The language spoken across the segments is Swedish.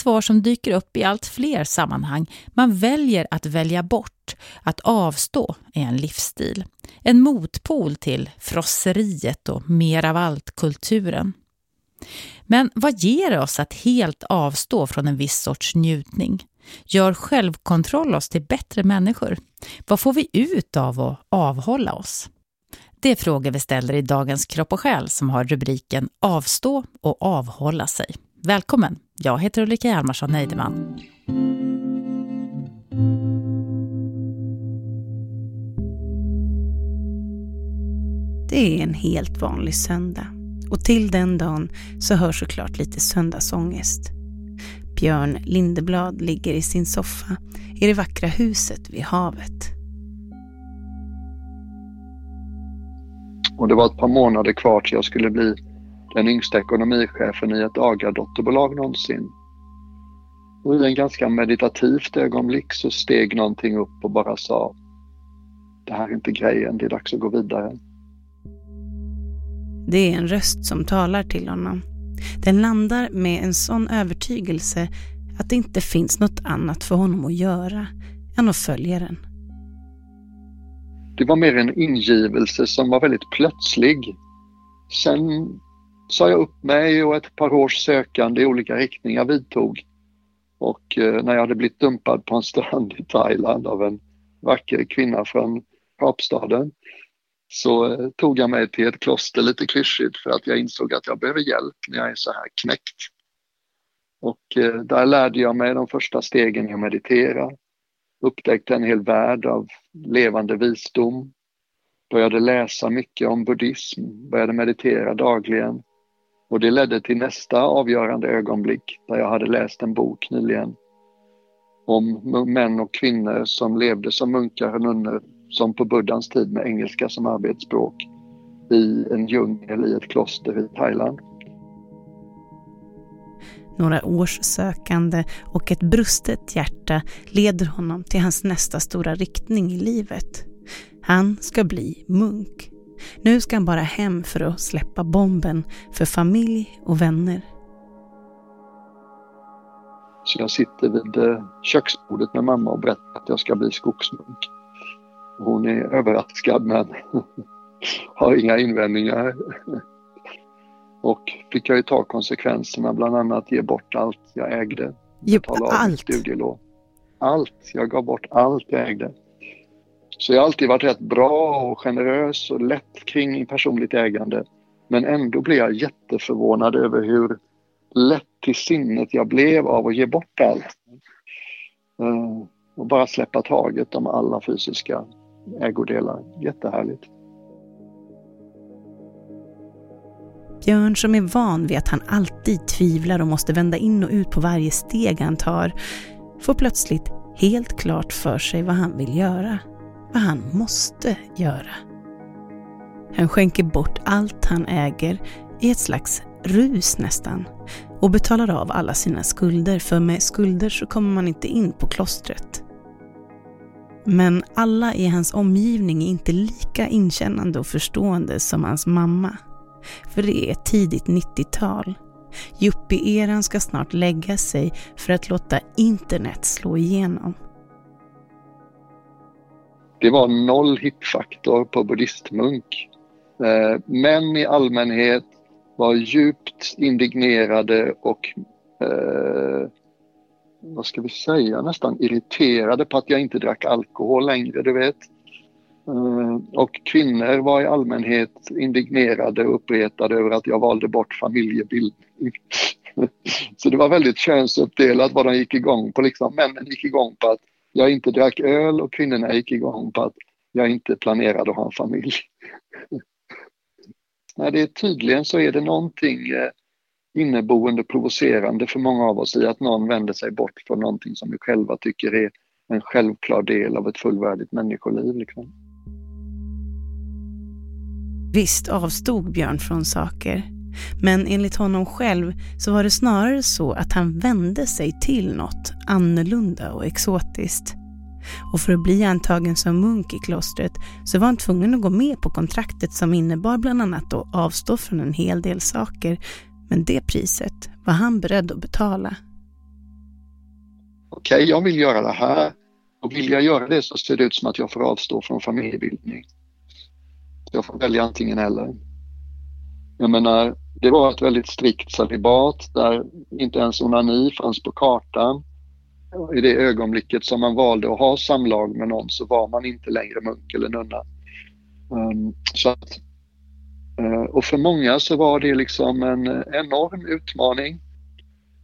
svar som dyker upp i allt fler sammanhang. Man väljer att välja bort. Att avstå är en livsstil. En motpol till frosseriet och mer av allt-kulturen. Men vad ger oss att helt avstå från en viss sorts njutning? Gör självkontroll oss till bättre människor? Vad får vi ut av att avhålla oss? Det är frågor vi ställer i dagens Kropp och själ som har rubriken Avstå och avhålla sig. Välkommen! Jag heter Ulrika Hjalmarsson Neideman. Det är en helt vanlig söndag och till den dagen så hör såklart lite söndagsångest. Björn Lindeblad ligger i sin soffa i det vackra huset vid havet. Och det var ett par månader kvar till jag skulle bli den yngsta ekonomichefen i ett AGA-dotterbolag någonsin. Och i en ganska meditativt ögonblick så steg någonting upp och bara sa Det här är inte grejen, det är dags att gå vidare. Det är en röst som talar till honom. Den landar med en sån övertygelse att det inte finns något annat för honom att göra än att följa den. Det var mer en ingivelse som var väldigt plötslig. Sen sa jag upp mig och ett par års sökande i olika riktningar vidtog. Och eh, när jag hade blivit dumpad på en strand i Thailand av en vacker kvinna från Kapstaden så eh, tog jag mig till ett kloster lite klyschigt för att jag insåg att jag behöver hjälp när jag är så här knäckt. Och eh, där lärde jag mig de första stegen i att meditera. Upptäckte en hel värld av levande visdom. Började läsa mycket om buddhism, började meditera dagligen. Och det ledde till nästa avgörande ögonblick där jag hade läst en bok nyligen om män och kvinnor som levde som munkar och nunnor som på buddhans tid med engelska som arbetsspråk i en djungel i ett kloster i Thailand. Några års sökande och ett brustet hjärta leder honom till hans nästa stora riktning i livet. Han ska bli munk. Nu ska han bara hem för att släppa bomben för familj och vänner. Så jag sitter vid eh, köksbordet med mamma och berättar att jag ska bli skogsmunk. Hon är överraskad men har inga invändningar. Och fick jag ju ta konsekvenserna, bland annat ge bort allt jag ägde. Ge allt? Studielån. Allt. Jag gav bort allt jag ägde. Så jag har alltid varit rätt bra och generös och lätt kring personligt ägande. Men ändå blev jag jätteförvånad över hur lätt till sinnet jag blev av att ge bort allt. Eh, och bara släppa taget om alla fysiska ägodelar. Jättehärligt. Björn som är van vid att han alltid tvivlar och måste vända in och ut på varje steg han tar får plötsligt helt klart för sig vad han vill göra. Vad han måste göra. Han skänker bort allt han äger i ett slags rus nästan och betalar av alla sina skulder för med skulder så kommer man inte in på klostret. Men alla i hans omgivning är inte lika inkännande och förstående som hans mamma. För det är tidigt 90-tal. Yuppie-eran ska snart lägga sig för att låta internet slå igenom. Det var noll hitfaktor på buddhistmunk. Eh, män i allmänhet var djupt indignerade och eh, vad ska vi säga, nästan irriterade på att jag inte drack alkohol längre, du vet. Eh, och kvinnor var i allmänhet indignerade och uppretade över att jag valde bort familjebildning. Så det var väldigt könsuppdelat vad de gick igång på. Liksom. Männen gick igång på att jag inte drack öl och kvinnorna gick igång på att jag inte planerade att ha en familj. Nej, det är, tydligen så är det någonting eh, inneboende provocerande för många av oss i att någon vänder sig bort från någonting som vi själva tycker är en självklar del av ett fullvärdigt människoliv. Liksom. Visst avstod Björn från saker, men enligt honom själv så var det snarare så att han vände sig till något annorlunda och exotiskt. Och för att bli antagen som munk i klostret så var han tvungen att gå med på kontraktet som innebar bland annat att avstå från en hel del saker men det priset var han beredd att betala. okej, okay, jag vill göra det här. Och vill jag göra det så ser det ut som att jag får avstå från familjebildning. Jag får välja antingen eller. Jag menar, det var ett väldigt strikt celibat där inte ens onani fanns på kartan. I det ögonblicket som man valde att ha samlag med någon så var man inte längre munk eller nunna. Ehm, så att, eh, och för många så var det liksom en enorm utmaning.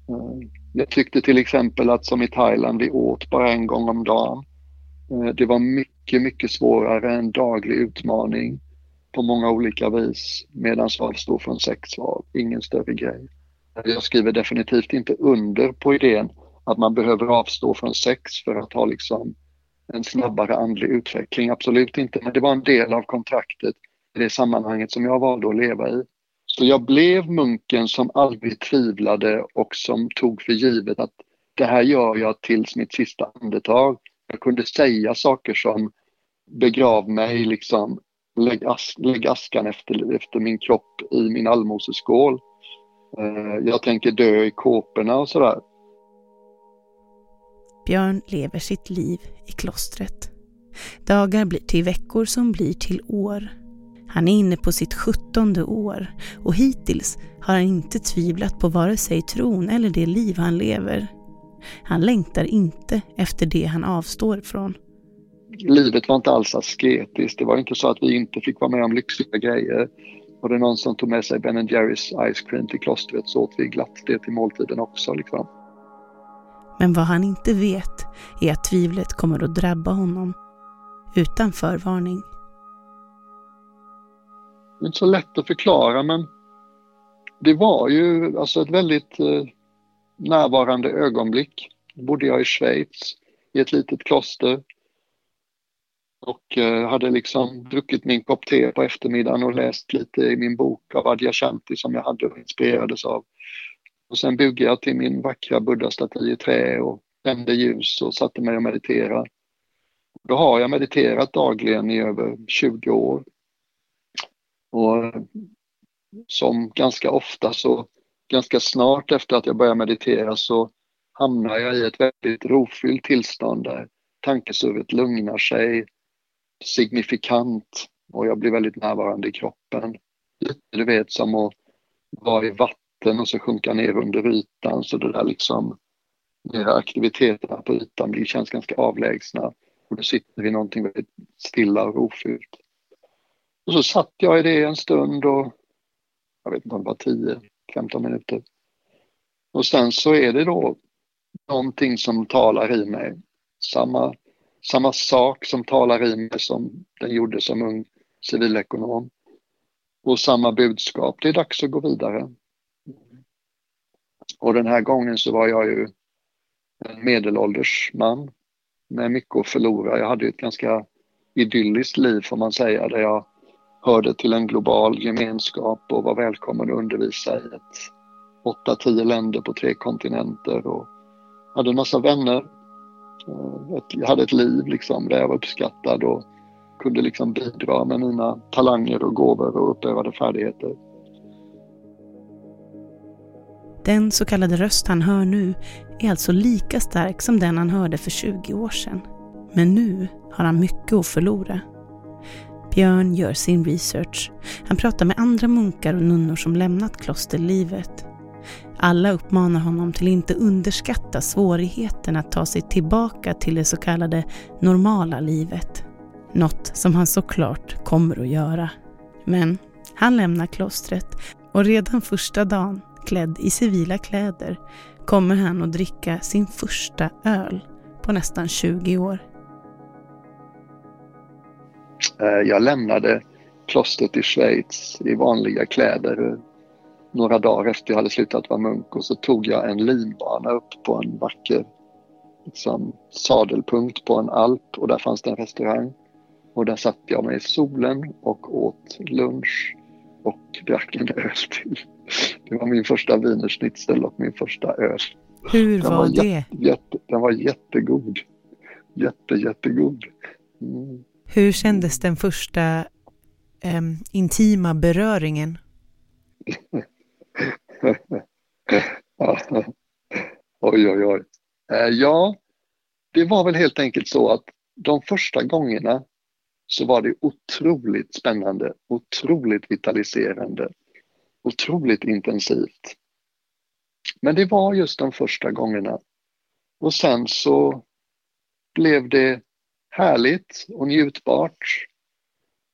Ehm, jag tyckte till exempel att som i Thailand, vi åt bara en gång om dagen. Eh, det var mycket, mycket svårare, än daglig utmaning på många olika vis medan avstå från sex var ingen större grej. Jag skriver definitivt inte under på idén att man behöver avstå från sex för att ha liksom en snabbare andlig utveckling. Absolut inte, men det var en del av kontraktet i det sammanhanget som jag valde att leva i. Så jag blev munken som aldrig tvivlade och som tog för givet att det här gör jag tills mitt sista andetag. Jag kunde säga saker som begrav mig liksom lägg, as, lägg askan efter, efter min kropp i min allmoseskål. Eh, jag tänker dö i kåporna och sådär. Björn lever sitt liv i klostret. Dagar blir till veckor som blir till år. Han är inne på sitt sjuttonde år och hittills har han inte tvivlat på vare sig tron eller det liv han lever. Han längtar inte efter det han avstår från livet var inte alls asketiskt. Det var inte så att vi inte fick vara med om lyxiga grejer. Var det någon som tog med sig Ben Jerrys Ice Cream till klostret så åt vi glatt det till måltiden också. Liksom. Men vad han inte vet är att tvivlet kommer att drabba honom utan förvarning. Det är inte så lätt att förklara men det var ju alltså ett väldigt eh, närvarande ögonblick. Då bodde jag i Schweiz i ett litet kloster och eh, hade liksom druckit min kopp te på eftermiddagen och läst lite i min bok av Adja Shanti som jag hade och inspirerades av. Och sen byggde jag till min vackra buddha-staty i trä och tände ljus och satte mig och mediterade. Då har jag mediterat dagligen i över 20 år. Och eh, som ganska ofta så, ganska snart efter att jag började meditera så hamnar jag i ett väldigt rofyllt tillstånd där tankesurret lugnar sig, signifikant och jag blir väldigt närvarande i kroppen. Du vet som att vara i vatten och så sjunka ner under ytan så det där liksom de aktiviteterna på ytan blir, känns ganska avlägsna och då sitter vi någonting väldigt stilla och rofyllt. Och så satt jag i det en stund och jag vet inte om det var 10-15 minuter. Och sen så är det då någonting som talar i mig. Samma samma sak som talar i mig som den gjorde som ung civilekonom. Och samma budskap, det är dags att gå vidare. Och den här gången så var jag ju en medelålders man med mycket att förlora. Jag hade ett ganska idylliskt liv får man säga, där jag hörde till en global gemenskap och var välkommen att undervisa i ett 8-10 länder på tre kontinenter och hade en massa vänner jag hade ett liv liksom där jag var uppskattad och kunde liksom bidra med mina talanger och gåvor och uppövade färdigheter. Den så kallade röst han hör nu är alltså lika stark som den han hörde för 20 år sedan. Men nu har han mycket att förlora. Björn gör sin research. Han pratar med andra munkar och nunnor som lämnat klosterlivet. Alla uppmanar honom till att inte underskatta svårigheten att ta sig tillbaka till det så kallade normala livet. Något som han såklart kommer att göra. Men han lämnar klostret och redan första dagen, klädd i civila kläder, kommer han att dricka sin första öl på nästan 20 år. Eh, jag lämnade klostret i Schweiz i vanliga kläder några dagar efter jag hade slutat vara munk och så tog jag en linbana upp på en vacker liksom, sadelpunkt på en alp och där fanns det en restaurang. Och där satt jag mig i solen och åt lunch och drack en öl till. Det var min första wienerschnitzel och min första öl. Hur var, var det? Jätte, jätte, den var jättegod. Jätte, jättegod. Mm. Hur kändes den första eh, intima beröringen? oj, oj, oj. Eh, ja, det var väl helt enkelt så att de första gångerna så var det otroligt spännande, otroligt vitaliserande, otroligt intensivt. Men det var just de första gångerna. Och sen så blev det härligt och njutbart.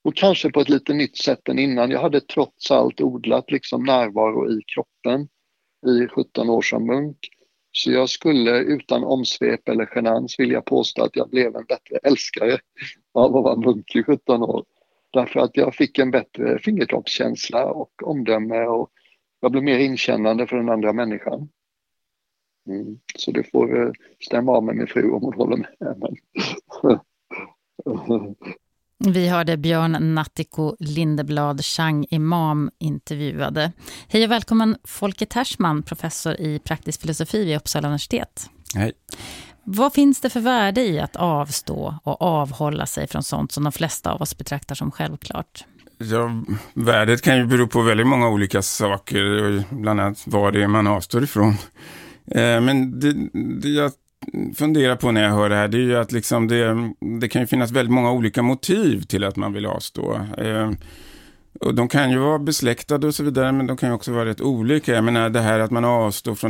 Och kanske på ett lite nytt sätt än innan. Jag hade trots allt odlat liksom närvaro i kroppen i 17 år som munk. Så jag skulle utan omsvep eller genans vilja påstå att jag blev en bättre älskare av att vara munk i 17 år. Därför att jag fick en bättre fingertoppskänsla och omdöme och jag blev mer inkännande för den andra människan. Mm. Så du får eh, stämma av med min fru om hon håller med. Men... Vi hörde Björn Nattiko Lindeblad, Chang Imam intervjuade. Hej och välkommen Folke Tersman, professor i praktisk filosofi vid Uppsala universitet. Hej. Vad finns det för värde i att avstå och avhålla sig från sånt som de flesta av oss betraktar som självklart? Ja, värdet kan ju bero på väldigt många olika saker, bland annat vad det är man avstår ifrån. Eh, men det, det jag funderar på när jag hör det här, det är ju att liksom det, det kan ju finnas väldigt många olika motiv till att man vill avstå. Eh, och de kan ju vara besläktade och så vidare, men de kan ju också vara rätt olika. Jag menar det här att man avstår från